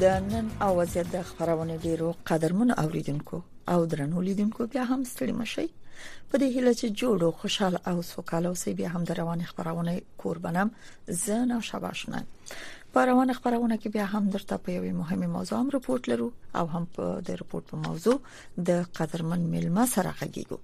د نن او وضعیت د خبرونه ډیرو قدرمن اوریدونکو او درنو لیدونکو بیا هم ستړي مشي په دې هیله چې جوړو خوشاله او سوکاله اوسئ بیا هم د روان خبرونه کوربنم زه نه شباشنه په روان خبرونه کې بیا هم درته په یوې مهمه موضوع هم رپورت لرو او هم په د رپورت په موضوع د قدرمن ملما سره غږیږو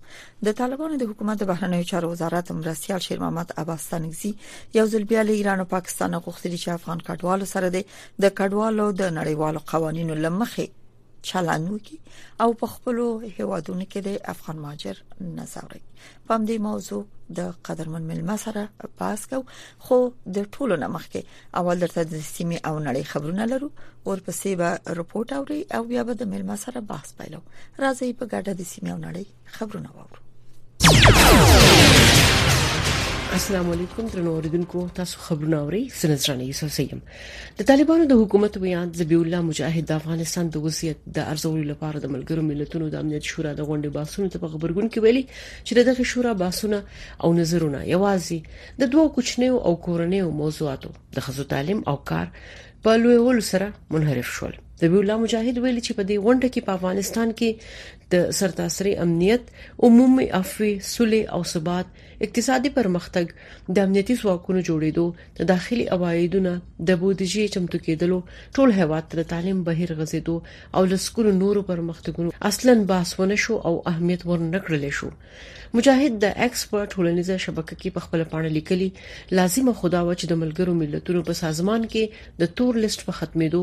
د طالبانو د حکومت د بهرنیو چارو وزارت مرستيال شیر محمد عباس تنګزی یو ځل بیا له ایران او پاکستان غوښتلی چې افغان کډوالو سره د د کډوالو د نړیوالو قوانینو لمخې چلن وکي او په خپل هیوادونو کې د افغان ماجر نه ځوري په دې موضوع د قدرمن ملما سره بحث کو خو د ټولو نمخ کې اول درته د سیمه او نړۍ خبرونه لرو ورپسې به رپورت اوري او بیا به د ملما سره بحث پیلو راځي په ګډه د سیمه او نړۍ خبرونه واورو السلام علیکم درنو اوریدونکو تاسو خبرونه اورئ سنځرانه یوسف سیم د طالبانو د حکومت ویاند ذبی الله مجاهد د افغانستان د وضعیت د ارزولو لپاره د ملګرو ملتونو د امنیت شورا د غونډې باسونو ته په خبرګون کې ویلي چې دغه شورا باسونه او نظرونه یوازې د دوو کوچنیو او کورنیو موضوعاتو د خزو تعلیم او کار په لویولو سره منحرف شول ذبی الله مجاهد ویلي چې په دې غونډه کې په افغانستان کې د سرتاسري امنیت، عمومي عفوي، سولې او ثبات، اقتصادي پرمختګ، د امنیتي ځواکونو جوړېدو، د داخلي عوایدونه، د بودیجې چمتو کېدلو، ټول هېواد ته د تعلیم بهیر غځېدو او لسګونو نورو پرمختګونو اصلا بحث ونه شو او اهمیت ورنه کړل شو. مجاهد د ایکس په ټولنیزه شبکه کې په خپل پاڼه لیکلي، لازمه خدا و چې د ملګرو ملتونو په سازمان کې د تور لیست په ختمېدو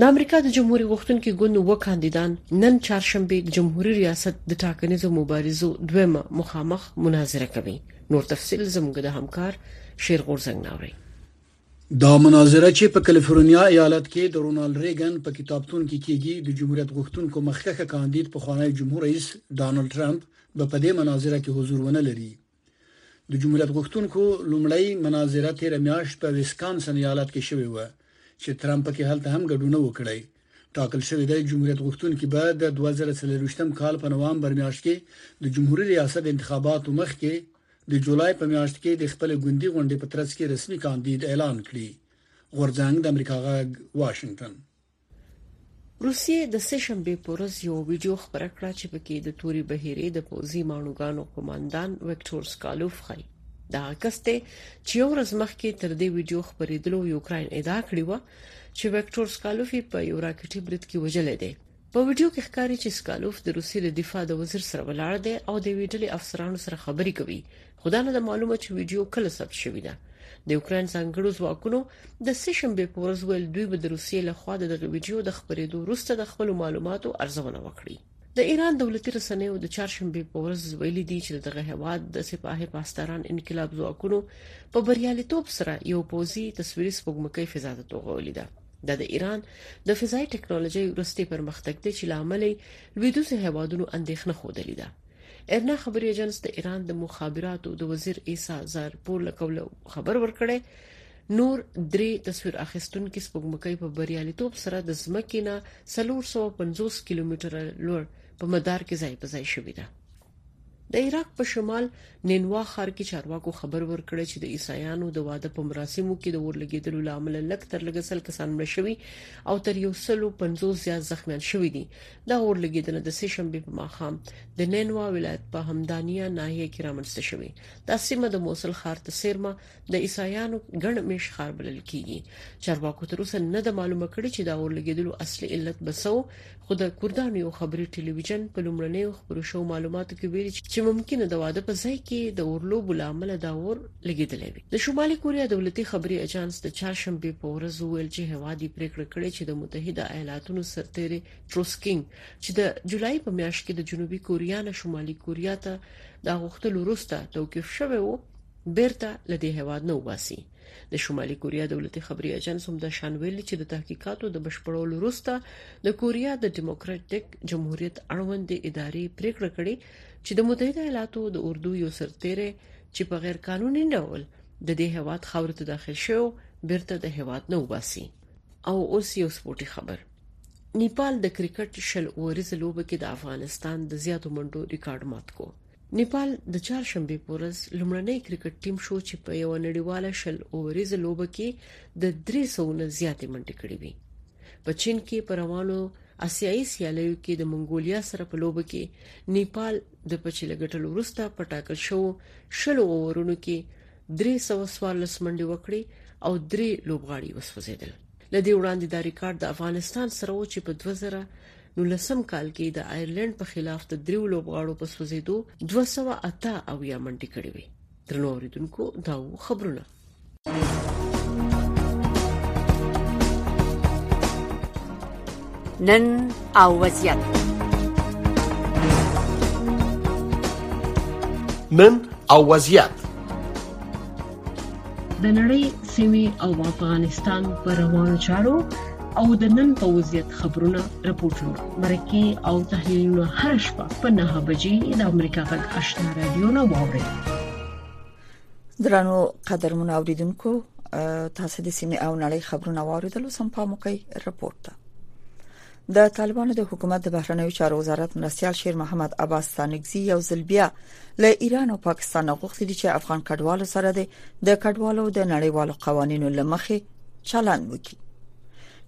د امریکا د جمهوري غوښتونکي ګوند اووه کاندیدان نن چهارشنبه د جمهوري ریاست د ټاکنیزو مبارزو دویمه مخامخ مناظره کوي. نور تفصیل زموږ د همکار شیر غورځنګ نه اورئ. دا مناظره چې په کلیفورنیا ایالت کې د رونالډ ریګن په کتابتون کې کیږي، د جمهوریت غوښتونکو مخکښه کاندید پخوانی جمهور رئیس ډانلډ ټرمپ به په دې مناظره کې حضور ونه لري. د جمهوریت غوښتونکو لومړی مناظره تیر میاشت په ویسکانسن ایالت کې شوې و چې ترامپ پکې هلته هم ګډون وکړي ټاکل شوې ده جمهوریت غوښتونکو به د 2023 کال په نوامبر میاشت کې د جمهوریت ریاست انتخاباتو مخ کې د جولای په میاشت کې د خپل ګوندي غونډې په ترڅ کې رسمي کاندید اعلان کړي غورځنګ د امریکا غږ واشنگټن روسیې د سه شنبې په ورځ یو ویډیو خپره کړه چې پکې د توري بهیرې د پوځي ماڼوګانو قوماندان وکټور سکالوف ښایي دا کس دی چې یو ورځ مخکې تر دې ویډیو خبرېدلو یوکراین ادعا کړې و چې وکټور سکالوف په یو راکټي برید کې وژل دی په ویډیو کې ښکاري چې سکالوف د روسیې د دفاع د وزیر سره ولاړ دی او د ویډلې افسرانو سره خبرې کوي خو دا نه ده معلومه چې ویډیو کله ثبت شوې ده د یوکرين ځانګړو ځواکونو د سشنبه په ورځ ویل دوی به د روسیې له خوا دغه ویډیو د خبرېدو وروسته د خپل معلوماتو ارزونه وکړي د ایران دولتي رسنیو د چهارشنبه په ورځ ویلي دي چې دغه هواد د سپاهي پاسداران انقلاب ځواکونو په بریالیتوب سره یو پوزي تصویري سپوږمکۍ فضا ته توغولې ده دا د ایران د فضایي ټکنالوژي ورستي پرمختګ دی چې لامل لویدوز هوادونو اندېښنه خوده لیده ایرنا خبري اژانس د ایران د مخابراتو د وزیر عیسی زار پور لکولو خبر ورکړی نور درې تصویر اخیستونکو سپوږمکۍ په بریالیتوب سره د ځمکې نه 350 کیلومتر لوړ په مدار کې ځای په ځای شوې ده د عراق په شمال نینوا ښار کې چارواکو خبر ورکړی چې د عیسایانو د واده په مراسمو کې د ورلګیدلو لامل لک تر لګسل کسان مړ شوي او تر یو سلو 50 زیات زخمیان شوي دي دغه اورلګیدنه د سه شنبې په ماښام د نینوا ولایت په همدانیا ناحیه کې رامنځته شوې دا سیمه د موصل ښار ته سیرمه د عیسایانو ګڼ میش ښار بلل کیږي چارواکو تر اوسه نه د معلومه کړي چې دا اورلګیدلو اصلي علت بسو خو د کوردانو یو خبري ټلویزیون په لومړنیو خبرو شو معلوماتو کې ویلي چې ممکنه د واده په ځای کې د اورلوب لامل دا اور لګېدلی وي. د شمالي کوریا دولتي خبري اژانس د چهارشنبې په ورځ وویل چې هېواد یې پرېکړه کړې چې د متحده ایالاتونو سرتېری تروس کینګ چې د جولای په میاشت کې د جنوبي کوریا نه شمالي کوریا ته د غوښتلو وروسته توقیف شوی و بیرته له دې هېواد نه وباسي د شمالي کوریا دولتي خبري اژانس هم د شان ویلي چې د تحقیقاتو د بشپړولو وروسته د کوریا د دیموکراتیک جمهوریت اړوند ادارې پریکړه کړې چې د متحده ایالاتو د اردو یو سرتیری چې په غیر قانوني ډول د دې هواد خاور ته داخل شو بیرته د هواد نه وباسي او اوس یو سپورتي خبر نیپال د کرکټ شل اوریز لوبه کې د افغانستان د زیاتو منډو ریکارډ مات کو نیپال د چهار شنبه پورز لمړنۍ کرکټ ټیم شو چې په یو نړیواله شل اوریز لوبه کې د 300 نه زیاتې منډې کړې وي په چین کې پر روانو اسیایي سیالیو کې د منګولیا سره په لوبه کې نیپال د پچې له ګټلو وروسته په ټاکل شوو شلو اوورونو کې درې سوه څوارلس منډې وکړې او درې لوبغاړي وسوځېدل له دې وړاندې دا ریکارډ د افغانستان سره و چې په 2019 کال کې د آیرلند په خلاف د دریو لوبغاړو په سوځېدو 208 او یا منډې کړې وې درنو اوریدونکو دا خبرونه نن او وضعیت نن او وضعیت د نړۍ سیمه او افغانستان پر روانو چارو او د نن په وضعیت خبرونه رپورټونه مرکه او تحلیلونه هر شپه په 9 بجې د امریکا غږ آشنا رادیو نه واوري درنو قدرمن اوریدونکو تاسو د سیمه او نړۍ خبرونه واوریدل او سم پام وکړئ رپورت ده د طالبانو د حکومت د بهرنیو چارو وزارت مرستيال شیر محمد عباس ستانکزي یو ځل بیا له ایران او پاکستان غوښتي دي چې افغان کډوالو سره د کډوالو د نړیوالو قوانینو لمخې چلند وکړي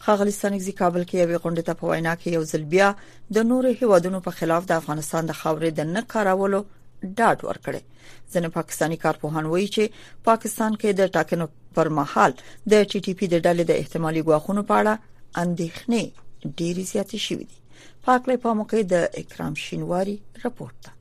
خاغلی ستانکزي کابل کې یو غونډه ته په وینا کې یو ځل بیا د نورو هیوادونو په خلاف د افغانستان د خاورې د نه کارولو ډاډ ورکړي ځنه پاکستانی کارپوهان وایي چې پاکستان کې د ټاکنو پر مهال د ټي ټي پی د ډلې د احتمالي غواخونو په اړه اندېښنې ډېری زیاتې شوې دي پاکله په موقع د اکرام شینواری رپورت ده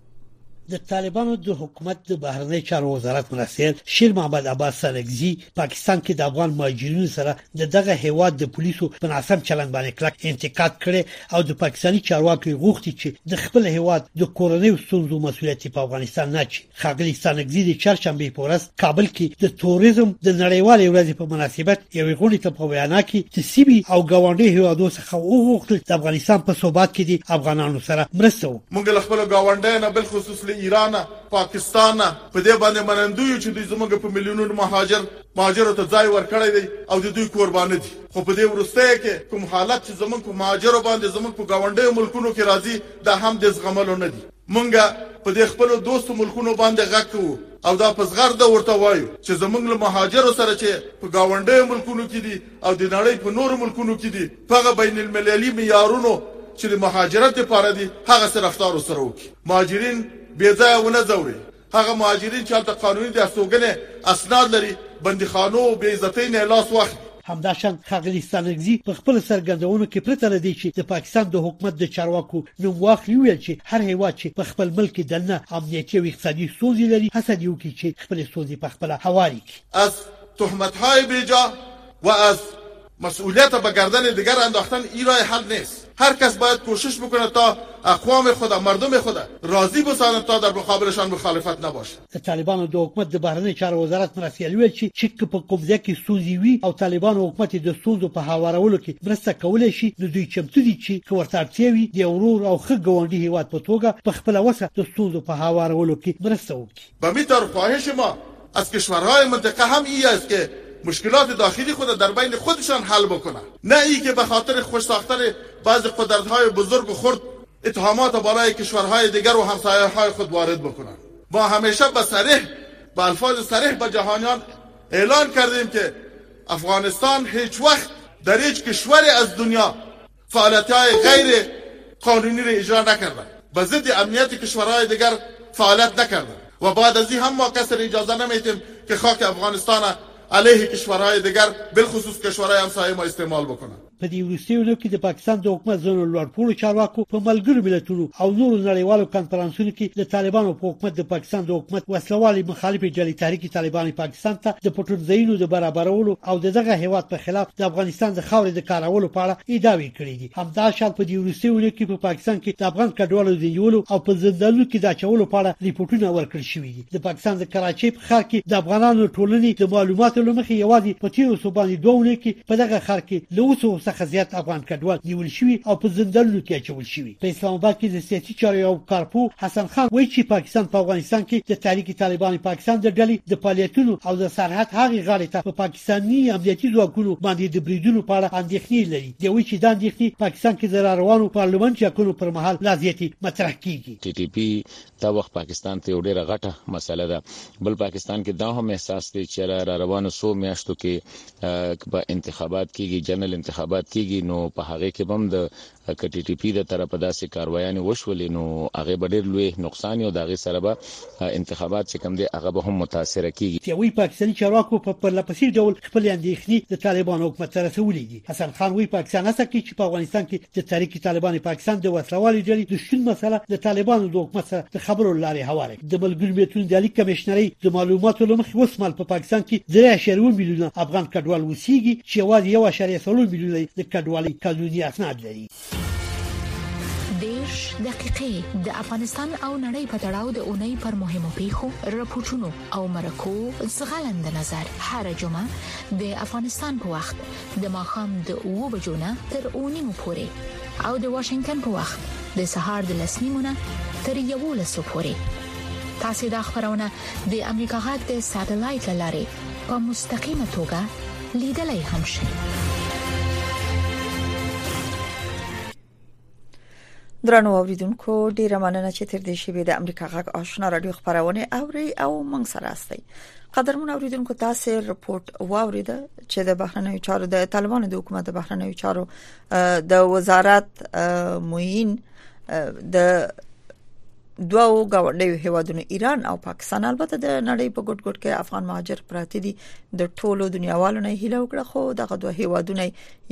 د طالبانو د حکومت د بهرنی چارو وزارت مرستیال شیر محمد عباس سرکزی پاکستان کې د افغان مهاجرینو سره د دغه هیواد د پولیسو په ناسم چلند باندې کلک انتقاد کړي او د پاکستاني چارواکو غوښتي چې د خپل هیواد د کورنیو ستونزو مسولیت په افغانستان نه چي خاغلی ستانکزی د چرشنبه په ورځ کابل کې د توریزم د نړیوالې ورځې په مناسبت یوې غونډې ته په وینا کې د سیمې او ګاونډي هیوادو څخه وغوښتل د افغانستان په ثبات کې د افغانانو سره مرسته وکړي موږ له خپل ګاونډي نه بل خصوص له ایران پاکستان په دې باندې منندوی چې دوی زموږ په ملیونونو مهاجر مهاجرو ته ځای ورکړی دی او د دوی کوربانه دي، خو په دې وروستیو کې کوم حالت چې زموږ په مهاجرو باندې زموږ په ګاونډیو ملکونو کې راځي دا هم د زغملو نه دي. موږ په دې خپلو دوستو ملکونو باندې غږ کوو او دا په زغرده ورته وایو چې زموږ له مهاجرو سره چې په ګاونډیو ملکونو کې دي او د نړۍ په نورو ملکونو کې دي په هغه بین المللي معیارونو چې د مهاجرت لپاره دي هغسې رفتار ورسره وکړي، مهاجرین بې ځایه ونه ځوري. هغه مهاجرین چې هلته قانوني د استوګنې اسناد لري، بندیخانو او بې عزتۍ نه یې لاس واخلي. همداشان ښاغلي ستانکزي په خپلو څرګندونو کې پرته له دې چې د پاکستان د حکومت د چارواکو نوم واخلي وویل چې هر هېواد چې په خپل ملک کې دننه امنیتي او اقتصادي ستونزې لري هڅه دې وکړي چې خپلې ستونزې پخپله هوارې کړي. از تهمتهای بیجا و از مسئولیت به گردن دیگر انداختن ای راه حل نیست هر کس باید کوشش بکند تا اقوام خود مردم خود راضی بسازد تا در مقابلشان مخالفت نباشد. د طالبانو د حکومت د بهرنیو چارو وزارت مرستیال وویل چې چک که په کوم ځای کې ستونزې وي او طالبانو حکومت یې د ستونزو په هوارولو کې مرسته کولی شي نو دوی چمتو دي چې که ورته اړتیا وي د یو ورور او ښه ګاونډي هېواد په توګه په خپله وسه د ستونزو په هوارولو کې مرسته وکړي. به می طور خواهش ما از کشورهای منطقه هم ای است که مشکلات داخلی خود در بین خودشان حل بکنه نه ای که به خاطر خوش ساختن بعضی قدرتهای بزرگ و خرد اتهامات بالای کشورهای دیگر و همسایه های خود وارد بکنن ما همیشه به صریح به الفاظ صریح به جهانیان اعلان کردیم که افغانستان هیچ وقت در هیچ کشور از دنیا فعالیتهای غیر قانونی را اجرا نکرده به ضد امنیت کشورهای دیگر فعالیت نکرده و بعد از هم ما کسی را اجازه نمیتیم که خاک افغانستان علیه کشورهای دیگر بالخصوص کشورهای همسایه ما استعمال بکنه په دې وروستیو ورځو کې د پاکستان د حکومت ځینو لوړپوړو چارواکو په ملګرو ملتونو او نورو نړیوالو کنفرانسونو کې د طالبانو په حکومت د پاکستان د حکومت وسلوالې مخالفې ډلې تحریک طالبان پاکستان ته د پټنځایونو د برابرولو او د دغه هیواد په خلاف د افغانستان د خاورې د کارولو په اړه ادعاوې کړې دي همدا شال په دې وروستي ورځو کې په پاکستان کې د افغان کډوالو د نیولو او په زندانونو کې د اچولو په اړه ریپورتونه ورکړل شوي دي د پاکستان د کراچۍ په ښار کې د افغانانو ټولنې د معلوماتو لمخې یوازې په تیرو څو باندې دوه ورځې کې په دغه ښار کې له اوسو څخه زیات افغان کډوال نیول شوي او په زندانونو کې اچول شوي په اسلام آباد کې د سیاسي چارو یو کارپوه حسن خان وایي چې پاکستان په افغانستان کې د تحریک طالبان پاکستان د ډلې د فعالیتونو او د سرحد هغې غاړې ته په پاکستاني امنیتي ځواکونو باندې د بریدونو په اړه اندېښنې لري دی وایي چې دا اندېښنې پاکستان کې د روانو پارلمان ټاکنو پر مهال لا زیاتې مطرح کیږي ټي ټي پي دا وخت پاکستان ته یو ډیره غټه مسله ده بل پاکستان کې دا هم احساس دی چې را روانو سو میاشتو کې په انتخابات کېږي جنرال انتخابات کېږي نو په هغه کې هم د که ټي ټي پي د طرفه داسې کارويانې وشولې نو هغه به ډېر لوی نقصان وي او د هغې سره به انتخابات چې کوم دی هغه به هم متاثره کېږي. يوی پاکستاني چارواکو په پرله پسې ډول خپلې اندېښنې د طالبانو حکومت ته رسولې دي. حسن خان وي پاکستان هڅه کوي چې په افغانستان کې د تحريک طالبان پاکستان د وسله والې ډلې د شتون مسئله د طالبانو د حکومت سره د خبرو له لارې هواره کړي. د ملګرو ملتونو د عالي کمېشنرۍ د معلوماتو له مخې اوس مهال په پاکستان کې درې اعشاریه اووه میلیونه افغان کډوال اوسېږي چې یوازې یو اعشاریه څلور میلیونه یې د کډوالۍ قانوني اسناد لري دیش دقیقې د افغانستان او نړۍ په تړاو د اونۍ پر مهمو پیښو رپورټونو او مرکو زغلند نظر هر جمعه د افغانستان په وخت د ماخام د 9 بجو نه تر 9 پورې او د واشنگټن په وخت د سهار د 10 نیمو نه تر 11 پورې تاسو دا خبرونه د امریکا غږ د ساتلایت لارې په مستقیمه توګه لیدلای هم شئ درنو اوریدونکو ډیره مننه چې تر دې شیبې د امریکا غږ آشنا رادیو خبرونه اوري او موږ سره استئ قدرمن اوریدونکو تاسو رپورت واورید چې د بهرنیو چارو د طالبانو د حکومت د بهرنیو چارو د وزارت معین د دوه غونډیو هیوادونو ایران او پاکستان البته د نړۍ په ګډ ګډ کې افغان مهاجر پراته دي د ټولو دنیاوالو نه هیله وکړه خو دغه دوه هیوادونه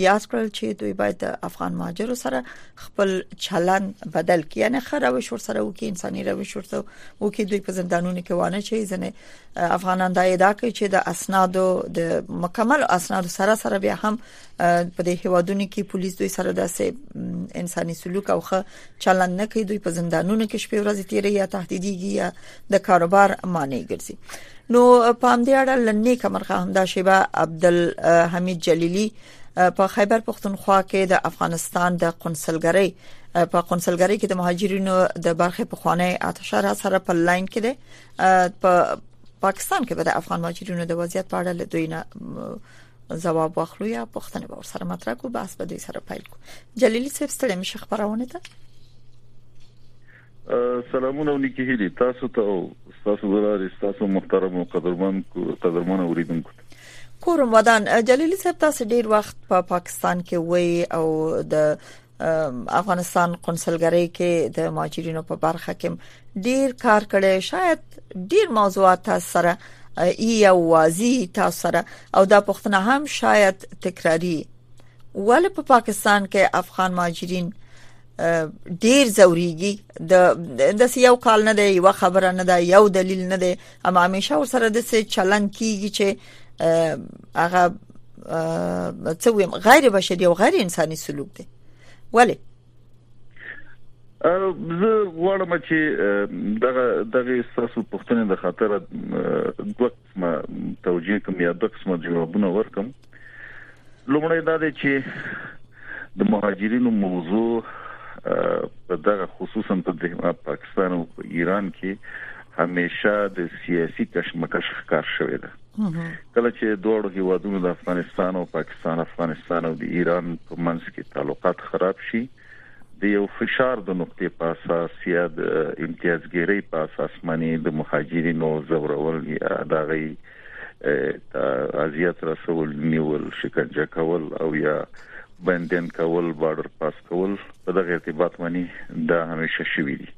یاد کړل چې دوی باید د افغان مهاجرو سره خپل چلن بدل کړي یعنی خره او شور سره وکي انساني روش ورته وکي دوی په زندانونو کې وانه شي ځنه افغانان دا ادعا کوي چې د اسنادو د مکمل اسنادو سره سره بیا هم په دې هوادونو کې پولیس دوی سره داسې انساني سلوک او ښه چلند نه کوي دوی په زندانونو کې شپې ورځې تیري یا تهدیديږي یا د کاروبار معنی ګرځي نو په همدې اړه لنې کمرخه همدا شیبه عبد الحمید جلیلی په خیبر پښتونخوا کې د افغانستان د قنصلګرۍ په قنصلګرۍ کې د مهاجرینو د برخې په خوانی اتشار سره په لاین کې ده په پاکستان کې به د افغان مهاجرینو د وضعیت په اړه له دوی نه جواب واخلو یا پښتنه به سره مطرح کو بحث به دې سره پیل کو جلیلی صاحب ستړي مشه خبرونه ته سلامونه ونکي هلي تاسو ته او تاسو زراري تاسو محترم او قدرمن قدرمن اوریدونکو کوروم ودان جلیلی صاحب تاسو ډیر وخت په پا پاکستان کې وای او د افغانستان قونسلګرۍ کې د ماجرینو په برخه کې ډیر کار کړي شاید ډیر موضوعات سره ای او واضح تاسو سره او دا پښتنه هم شاید تکراری ول په پاکستان کې افغان ماجرین ډیر زوريږي د د یو کال نه دی یو خبره نه ده یو دلیل نه دی اما همیشه ور سره د څه چلن کیږي چې هغه څه ویم غیر بشري او غیر انساني سلوک دی ولی زه غواړم چې دغه دغه تاسو پښتنې د خاطر دوه قسمه توجیه کوم یا دوه قسمه جوابونه ورکم لومړی دا دی چې د مهاجرینو موضوع په دغه خصوصا په دغه پاکستان او په ایران کې همیشه د سیاسي کشمکش ښکار شوې ده کله چې دوه هیوادونو د افغانستان او پاکستان افغانستان او د ایران په منځ کې تعلقات خراب شي د یو فشار د نقطې په اساس یا د امتیازګيري په اساس باندې د مهاجرینو زورول یا دغه اذیت رسول نیول شکنجه کول او یا بندین کول بارډر پاس کول په دغه ارتباط باندې دا همیشه شوی دي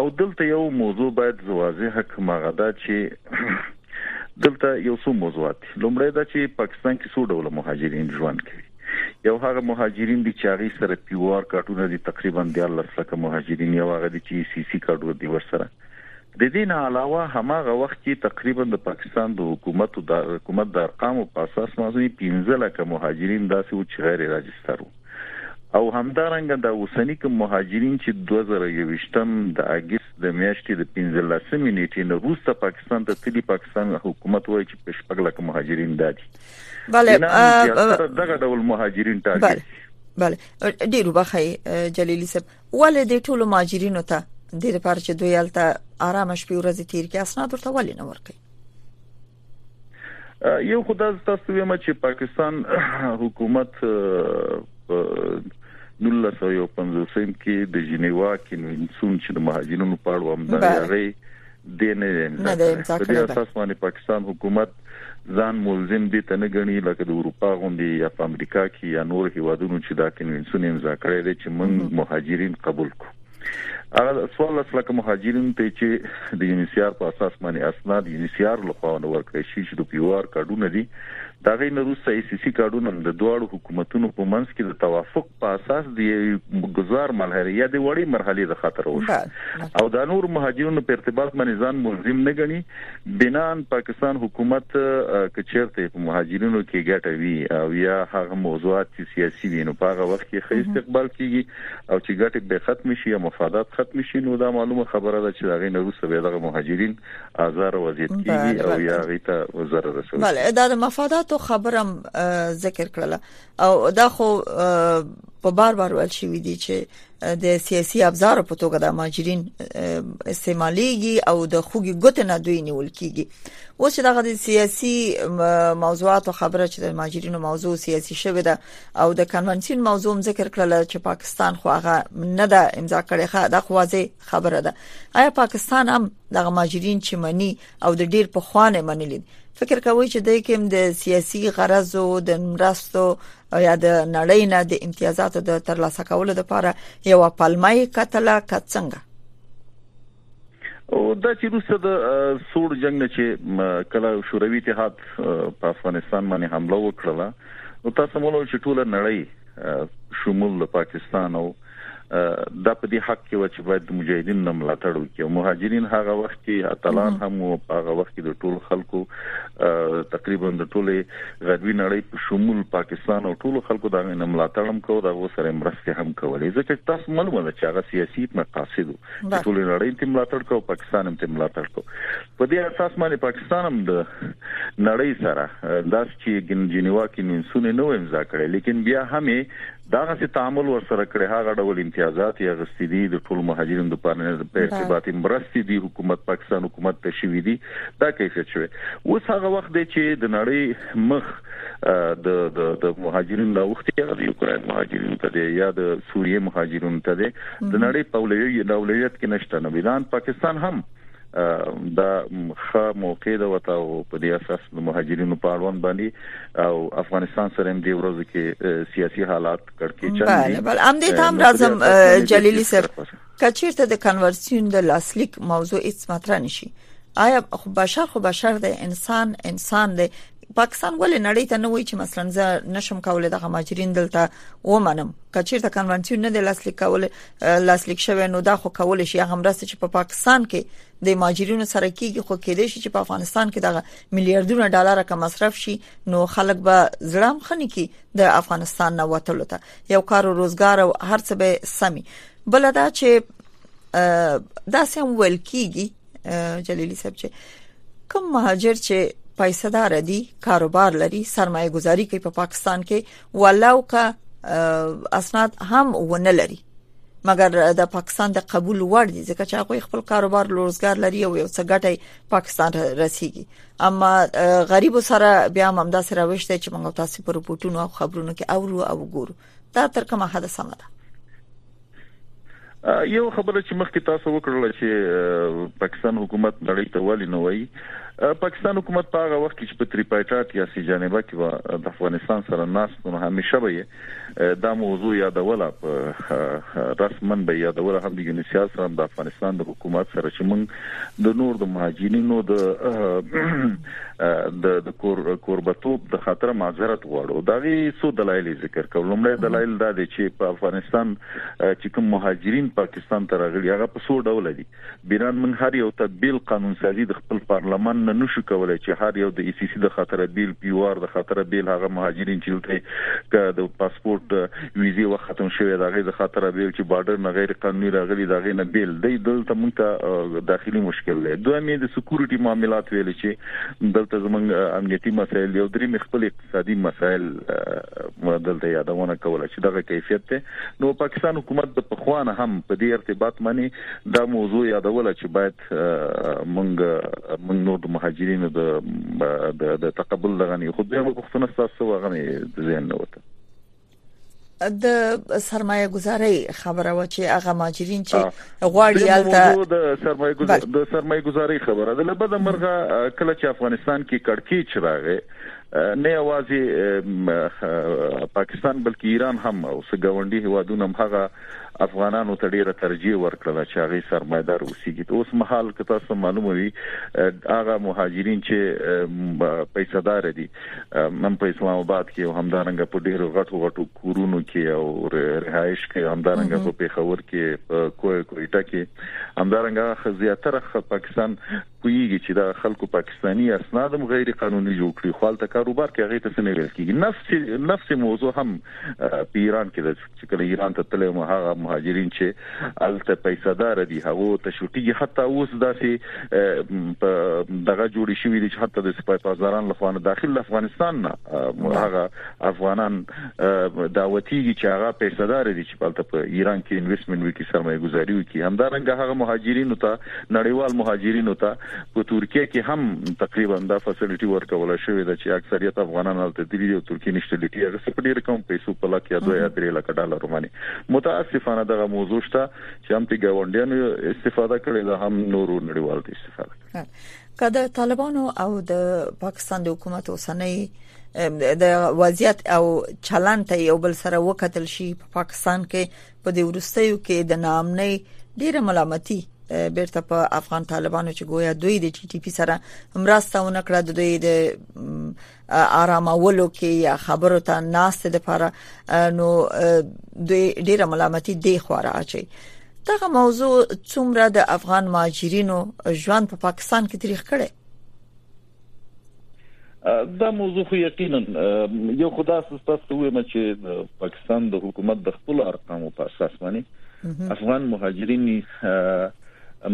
او دلته یو موضوع باید واضح کما غدا چې دلته یو څو موضوعات لومړی دا چې پاکستان کې څو ډول مهاجرین ژوند کوي یو هغه مهاجرین دي چې هغه سره پیوار کارتونه دي تقریبا د 10 لک مهاجرین یو هغه دي چې سی سی کارت ور دي ورسره د دې نه علاوه هماغه وخت کې تقریبا د پاکستان د حکومت د حکومت د ارقامو په اساس مازنی 15 لکه مهاجرین داسې و چې غیر راجستر وو او همدارنګه د اوسنی کوم مهاجرین چې 2021م د اگست د میاشتې د 15مې نیټې نه روسته پاکستان ته تللی پاکستان حکومت وایي چې په شپږ لکه مهاجرین دادي بله دغه ډول مهاجرین ټارګټ بله ډیر وبخی جلیلی صاحب ولې د ټولو ماجرینو ته د دې لپاره چې دوی الته آرام شپې ورځې تیر کې اسناد ورته ولې نه ورکړي یو خدای تاسو ویمه چې پاکستان حکومت 1950 کې د جنیوا کنوانسیون چې د مهاجرینو په اړه هم د هغې دی نه دی امضا کړی په دې اساس باندې پاکستان حکومت ځان ملزم دي ته نه غني لکه د اروپا غوندي یا په امریکا کې یا نور هیوادونو چې دا کنوینسیون امضا کړی دی چې موږ مهاجرین قبول کو هغه سوال لکه مهاجرین ته چې د یونیسیار په اساس باندې اسناد یونیسیار لخوا ورکړی شي چې د پیوار کډونه دي د هغې نه وروسته ای سي سي ګډون هم د دواړو حکومتونو په منځ کې د توافق په اساس د یوې ګذار ملحرې یا د وړې مرحلې د خاطر وشو او دا نور مهاجرونو په ارتباط باندې ځان ملزم نه ګڼي بنان پاکستان حکومت کچیرته په مهاجرینو کې ګټه وی او یا هغه موضوعات چې سیاسي وي نو په هغه وخت کې خې استقبال کیږي او چې ګټه به ختم شي یا مفادات ختم شي نو دا معلومه خبره ده چې دا غي نه روسه به دغه مهاجرین آزار وضعیت کیږي او یا غي ته ضرر رسوي بله دا د مفاداتو خبرم ذکر کړله او دا خو په بار بار ول شي دي چې د سیاسي ابزار په توګه د ماجرین استعماليږي او د خوګي ګوت نه دوی نیول کیږي اوس چې دغه د سیاسي موضوعاتو خبره چې د ماجرینو موضوع سیاسي شوه ده او د کنونشن موضوع ذکر کړل چې پاکستان خو هغه نه ده امضا کړې ښه د خوازه خبره ده آیا پاکستان هم دغه ماجرین چې منی او د ډیر په خوانه منلین فکر کوي چې د کوم د سیاسي غرض او د مرستو یا د نړۍ نه د امتیازاتو د ترلاسه کولو لپاره یو پلمه قتل کڅنګ او دا چې روسه د سوړ جنگ نه چې کله شوروي اتحاد په افغانستان باندې حمله وکړه نو تاسو مولو چې ټول نړۍ شمول پاکستان او پا دا په دې حق کې و چې باید د مجاهدینو نه ملاتړ وکړي او مهاجرین هغه وخت کې اتلان هم او هغه وخت کې د ټولو خلکو تقریبا د ټولې غربي نړۍ په شمول پاکستان او ټولو خلکو دا نه ملاتړ هم کوو دا و سره مرستې هم کولې ځکه تاسو معلومه ده چې هغه سیاسي مقاصد چې ټول نړۍ ته ملاتړ کوو پاکستان هم ته ملاتړ کوو په دې اساس باندې پاکستان هم د نړۍ سره داس چې جنیوا کې ننسونه نه ویم ځکړې لیکن بیا هم داغسې تعامل ورسره کړي هغه ډول امتیازات یې اغستي دي د ټولو مهاجرینو لپاره نه په ارتباطي مرستې دي حکومت پاکستان حکومت ته شوي دي دا کیفیت شوی اوس هغه وخت دی چې د نړۍ مخ د د د مهاجرینو لا وختي هغه د یوکراین مهاجرینو ته دی یا د سوریې مهاجرینو ته دی د نړۍ په اولویت کې نشته نو ایران پاکستان هم دا ښه موقع ده وته او په دې اساس د مهاجرینو په اړوند باندې او افغانستان سره هم دې ورځو کې سیاسي حالات کړکېچن دي بله بله ام دې تام راځم جلیلی سر کچیرته د کنورسیون د لاسلیک موضوع هیڅ مطرح نشي آیا بشر خو بشر دی انسان انسان دی پاکستان ولې نړۍ ته نه وایي چې مثلا زه نشم کولای دغه ماجرین دلته ومنم کچیر ته کنوانسیون نه دی لاسلیک کول لاسلیک شوی نو دا خو کول شي هغه مرسته چې په پا پاکستان کې د ماجرینو سره کیږي خو کېدې شي چې په افغانستان کې دغه میلیارډونه ډالر کم مصرف شي نو خلک به زړام خني کې د افغانستان نه وټلو ته یو کار او روزګار او هرڅه به سمي بل دا چې دا سم ویل کیږي جلیلی صاحب چې کوم مهاجر چې پیسې دار دي کاروبار لري سرمایه گذاري کوي په پاکستان کې ولو که اسناد هم ونه لري مګر د پاکستان د قبول وړ دي ځکه چې هغه خپل کاروبار لوزګار لري او یو څه ګټي پاکستان رسیږي اما غریب سره بیا هم داسې راوښته چې موږ تاسو په رپورټونو او خبرونو کې اورو او ګورو دا تر کومه حد سمه ده یو خبره چې مخکې تاسو وکړل چې پاکستان حکومت نړۍ ته والی نه وایي پاکستان حکومت په هغه وخت کې چې په تریپایټات یا سی جانبه کې و د افغانستان سره ناس نو همیشه به دا موضوع یادوله په رسمن به یادوله هم د یونیسیال سره د افغانستان د حکومت سره چې موږ د نور د مهاجرینو د د د کور کوربتوب د خاطر معذرت غواړو دا وی څو دلایل ذکر کړو لمړی دلایل دا دی چې په افغانستان چې کوم مهاجرین پاکستان ته راغلي هغه په څو ډول دي بیران من هر یو ته بیل قانون سازي د خپل پارلمان نه نشو کولای چې هر یو د ای سی سی د خاطر بیل پیوار د خاطر بیل هغه مهاجرین چې د پاسپورت ویزه وخت ختم شوی داغی دخاطره بیل چی باډر نه غیر قانونی راغلی داغی نه بیل دی دلته مونږ ته داخلی مشکل دی دویم یی د سکورټی معاملات ویل چی دلته زمونږ امنیتی مسایل دی او دریم یی خپل اقتصادی مسایل دلته یادونه کوله چی دغه کیفیت دی نو پاکستان حکومت د پخوانه هم په دی ارتباط معنی دا موضوع یادوله چی باید مونږ مونږ نور د مهاجرینو د د تقبل دغه نه خو بیا په پښتون تاسو هغه ذهن نه وته د سرمایه گذاري خبره و چې هغه ماجرین چې غواړي یالته د سرمایه گذاري د سرمایه گذاري خبره ده لبد مرغه کله چې افغانستان کې کڑکیچ راغی نه یوازې پاکستان بلکې ایران هم او سګاونډي هوادونه هم هغه افغانانو ته ډیره ترجیح ورکړله چې هغه سرمایدار اوسېږي اوس مهال که تاسو ته معلومه وي هغه مهاجرین چې پیسې دار دي هم په اسلام آباد کې او همدارنګه په ډیرو غټو غټو کورونو کې او رهایش کې همدارنګه په پیښور کې په کوه کویټه کې همدارنګه زیاتره پاکستان پوهیږي چې دغه خلکو پاکستاني اسناد هم غیر قانوني جوړ کړي خو هلته کاروبار کوي هغه ته څه نه ویل کیږي نفس نفس موضوع هم په ایران کې ده چې کله ایران ته تللی مو هغه مهاجرین چې هلته پیسې دار دي هغه ته شوټیږي حتی اوس داسې په دغه جوړ شوی دي چې حتی د سپای پاسداران لخوا نه داخل افغانستان نه هغه افغانان دعوتیږي چې هغه پیسې دار دي چې په ایران کې انویسټمنټ وکړي سرمایه گذاري وکړي همدارنګه هغه مهاجرینو ته نړیوال مهاجرینو ته په ترکیه کې هم تقریبا دا فسیلیټي ورکول شوې ده چې اکثریت افغانان هلته دي او ترکیه نشټلیټي هغه څه په ډیر کم پیسو په لکه یا دوه یا درې لکه ډالر باندې متاسفانه دغه موضوع شته چې هم ته ګاونډیانو استفاده کړې ده هم نورو نړیوالو ته استفاده کړې که د طالبانو او د پاکستان د حکومت اوسنۍ د وضعیت او چلن ته یو بل سره وکتل شي په پاکستان کې په دې ورستیو کې د نامنۍ ډیره ملامتي بیرته په افغان طالبانو چې گویا دوی د ټي ټي پی سره مرسته ونه کړه د دوی د آرامولو کې یا خبرو ته ناست د لپاره نو دوی ډیره ملامتي دی خورا اچي دغه موضوع څومره د افغان ماجرینو ژوند په پاکستان کې تاریخ کړي دا موضوع خو یقینا یو خدا ستاسو ته وایم چې پاکستان د حکومت د خپل ارقامو په اساس باندې افغان مهاجرین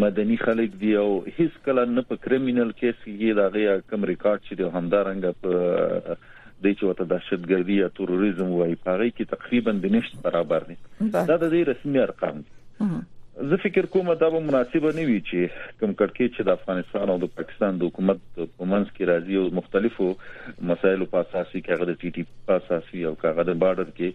مدني خلک دی او هیڅ کله نه په کریمینل کیس کې دا غي کم ریکارډ چې د همدارنګ په دی چې وته دهشتګردي یا تروریزم وایي په هغه کې تقریبا د نشت برابر دي دا د دې رسمي ارقام دي زه فکر کوم دا به مناسبه نه وي چې کوم کړکې چې د افغانستان او د پاکستان د حکومت په منځ کې راځي او مختلفو مسایلو په اساس کې هغه د ټي ټي په اساس وي او هغه د بارډر کې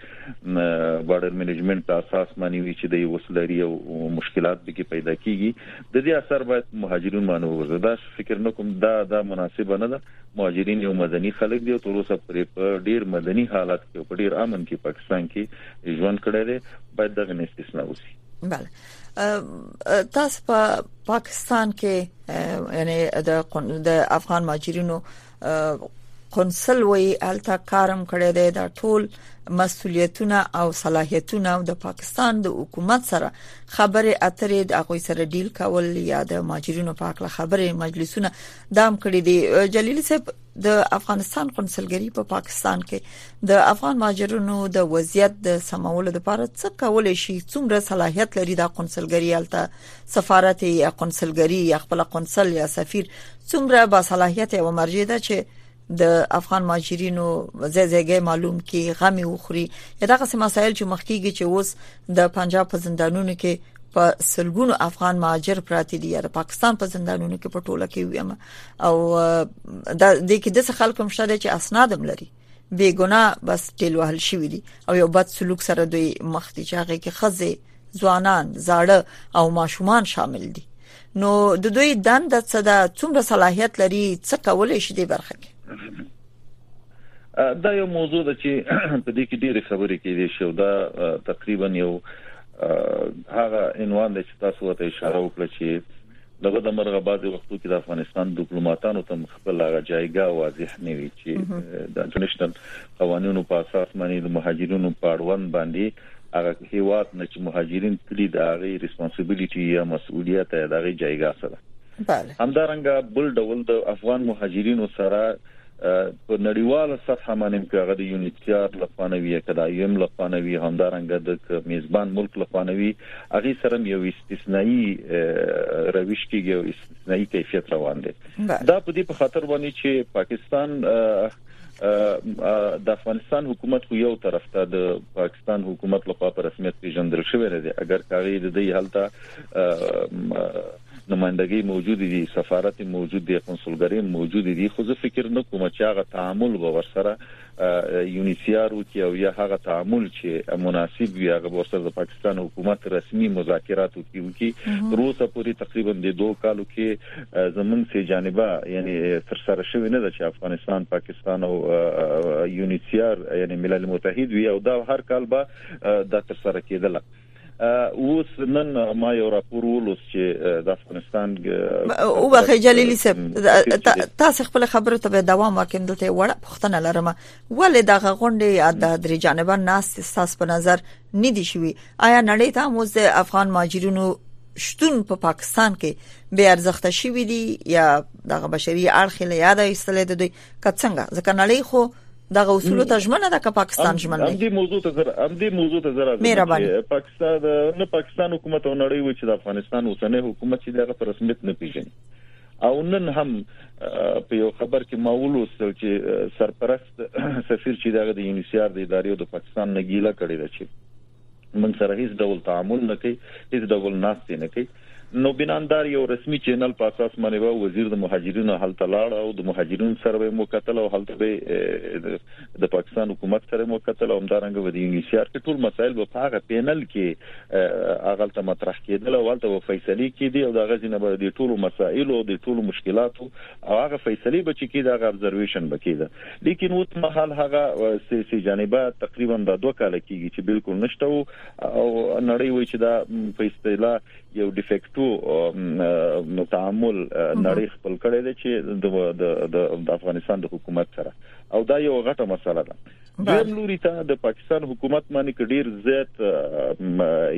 بارډر مینجمنت په اساس باندې وي چې د وسلري او مشکلات به کې پیدا کیږي د دې اثر باید مهاجرون باندې وګرځي دا فکر نه کوم دا دا مناسبه نه ده مهاجرین یو مدني خلک دي او تر اوسه پورې په ډیر مدني حالت کې او په ډیر امن کې پاکستان کې ژوند کړی دی باید دغه نه استثنا وسی بله تاسو په پاکستان کې یعنی د افغان مهاجرینو قنصل وی الته کارم کړی دی دا ټول مسولیتونه او صلاحیتونه د پاکستان د حکومت سره خبرې اترې د اغوي سره ډیل کول یا د ماجرینو په اړه خبرې مجلسونه دام کړی دی جلیلی صاحب د افغانستان قونسلګری په پاکستان کې د افغان ماجرونو د وضعیت د سمولو لپاره څه کول شي څومره صلاحیت لري د قونسلګری الته سفارت یا قونسلګری یا خپل قونسل یا سفیر څومره با صلاحیت او مرجع ده چې د افغان ماجرینو ځای ځایګي معلوم کی غم وخوري دغه سم مسایل چې مخکیږي چې اوس د پنجاب په زندانونو کې په سلګونو افغان مهاجر پراته دي یا د پاکستان په زندانونو کې په ټوله کې ویم او د دې کې د خلکو مشته چې اسناد هم لري بې ګناه بس ټیل وهل شوې دي او یو بد سلوک سره دوی مخ دي چې هغه کې خزه ځوانان زاړه او ماشومان شامل دي نو د دوی دند څه ده څومره صلاحيت لري څه کولای شي د برخه کې دا یو موضوع ده چې په دې کې ډېری خبرې کېدې شو دا تقریبا یو هغه عنوان دی چې تاسو ته اشاره وکړه چې له بده مرغه بعضې وختو کې د افغانستان دپلوماتانو ته هم خپل هغه جایګاه واضح نه وي چې د انټرنشنل قوانینو په اساس باندې د مهاجرینو په اړوند باندې هغه هیواد نه چې مهاجرین تلي د هغه ریسپانسیبیلیټي یا مسؤلیت یا د هغه جایګاه څه ده بله همدارنګه بل ډول د افغان مهاجرینو سره په نړیواله سطحه باندې که هغه د یونیسیار له خوا نه وي یا که د آی ایم له خوا نه وي همدارنګه د که میزبان ملک له خوا نه وي هغه سره یو استثنایی رویش کیږي او استثنایی کیفیت روان دي دا په دې په خاطر باندې چې پاکستان د افغانستان حکومت خو یو طرف ته د پاکستان حکومت لخوا په رسمیت پیژندل شوی دی اگر کاغی د دې حالت نمايندګۍ موجودې دي، سفارت هم موجود دی، قونسلګرۍ هم موجودې دي، خو زه فکر نه کوم چې هغه تعامل به ورسره يونيسيار وکړي او يا هغه تعامل چې مناسب وي هغه به ورسره د پاکستان حکومت رسمي مذاکراتو کې وکړي. تر اوسه پورې تقريبا دې دوو کالو کې زموږ سه جانبه يعنې ترسره شوې نه ده چې افغانستان، پاکستان او يونيسيار يعنې ملل متحد وي او دا هر کال به دا ترسره کېدله. اوس نن ما یو راپور ولوس چې د افغانستان او بخې جلیلی صاحب تاسو خپل خبرو ته دوام وکم دلته وړه پښتنه لرم ولې د غونډې د درې جانبه ناس تاسو په نظر نه دی شوی آیا نړۍ ته موږ د افغان ماجرونو شتون په پاکستان کې به ارزښت شي وي دي یا د بشري اړخ له یاد ایستل د دوی که څنګه ځکه نړۍ خو دغه اصول ته ژمنه ده که پاکستان ژمنه ده همدې موضوع ته زر همدې موضوع ته زر چې پاکستان نه پاکستان حکومت او نړۍ وی چې د افغانستان اوسنۍ حکومت چې دغه پر رسمیت نه پیژني او نن هم په یو خبر کې ما ولوستل چې سرپرست سفیر چې دغه د یونیسیار د ادارې او د پاکستان نګیله کړې ده چې موږ سره هیڅ ډول تعامل نه کوي هیڅ ډول ناستې نه کوي نو بنان دار یو رسمي چینل په اساس باندې به وزیر د مهاجرینو هلته لاړ او د مهاجرینو سره به مو کتل او هلته به د پاکستان حکومت سره مو کتل او همدارنګه به د یو سي آر کې ټول مسایل به په هغه پینل کې هغلته مطرح کېدل او هلته به فیصله کېدي او د غزینه به د ټولو مسایلو او د ټولو مشکلاتو او هغه فیصله به چې کېده هغه ابزرویشن به کېده لیکن اوس مهال هغه سیاسي جانبه تقریبا دا دوه کاله کیږي چې بالکل نشته او نړۍ وایي چې دا په اصطلاح یو ډیفیکټو تعامل نړۍ خپل کړی دی چې د افغانستان د حکومت سره او دا یو غټه مسله ده دویم لوري ته د پاکستان حکومت باندې کډیر زیات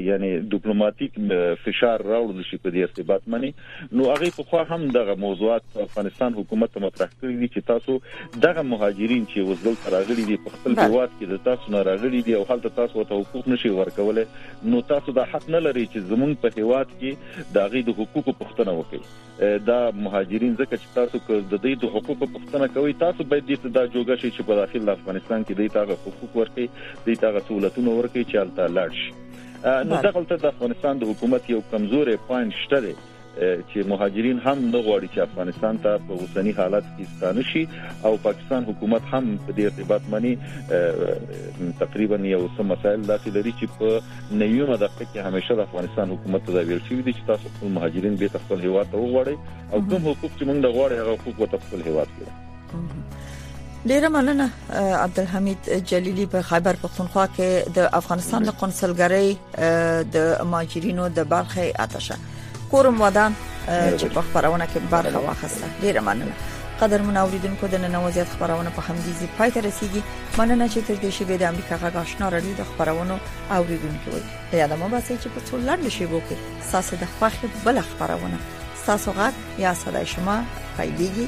یعنی ډیپلوماټیک فشار راوړل شي په دې ارتباط باندې نو هغوی پخوا هم دغه موضوعات افغانستان حکومت ته مطرح کړي دي چې تاسو دغه مهاجرین چې اوس دلته راغلي دي په خپل هیواد کې د تاسو نه راغلي دي او هلته تاسو ورته حقوق نشي ورکولای نو تاسو دا حق نه لري چې زمونږ په هیواد کې د هغوی د حقوقو پوښتنه وکړي دا مهاجرین ځکه چې تاسو که د دوی د حقوقو پوښتنه کوي تاسو باید دې ته دا جوګه شي چې په داخل افغانستان کې دوی ته هغه حقوق ورکړي دوی ته هغه سہولتونه ورکړي چې هلته لاړ شي نو دغلته د افغانستان د حکومت یو کمزورې پوینټ شته دی چې مهاجرین هم نه غواړي چې افغانستان ته په اوسنی حالت کې ستانه شي او پاکستان حکومت هم په دې ارتباط باندې تقریبا یو څه مسایل داسې لري چې په نیومه دقیقه کې همیشه د افغانستان حکومت ته دا ویل شوی دی چې تاسو خپل مهاجرین به خپل هیواد ته وغواړي او کوم حقوق چې موږ غواړي هغه حقوق به خپل هیواد کې ډیره مننه عبدالحمید جلیلی په خیبر پښتونخوا کې د افغانستان له قونسلګرۍ د ماجرینو د برخې آتشه کورم ودان چې په خبرونه کې برخه واخیسته ډیره مننه قدر من اوریدونکو د نن وضعیت خبرونه په همدې ځای پای ته رسیدي مننه چې تر دې شی به د امریکا غږ آشنا رادیو د خبرونو اوریدونکو وي په یاد مو باسي چې په څو لنډ شی وو کې ساسه د خوخي بل خبرونه ساسو غږ یا صداي شما پیلېږي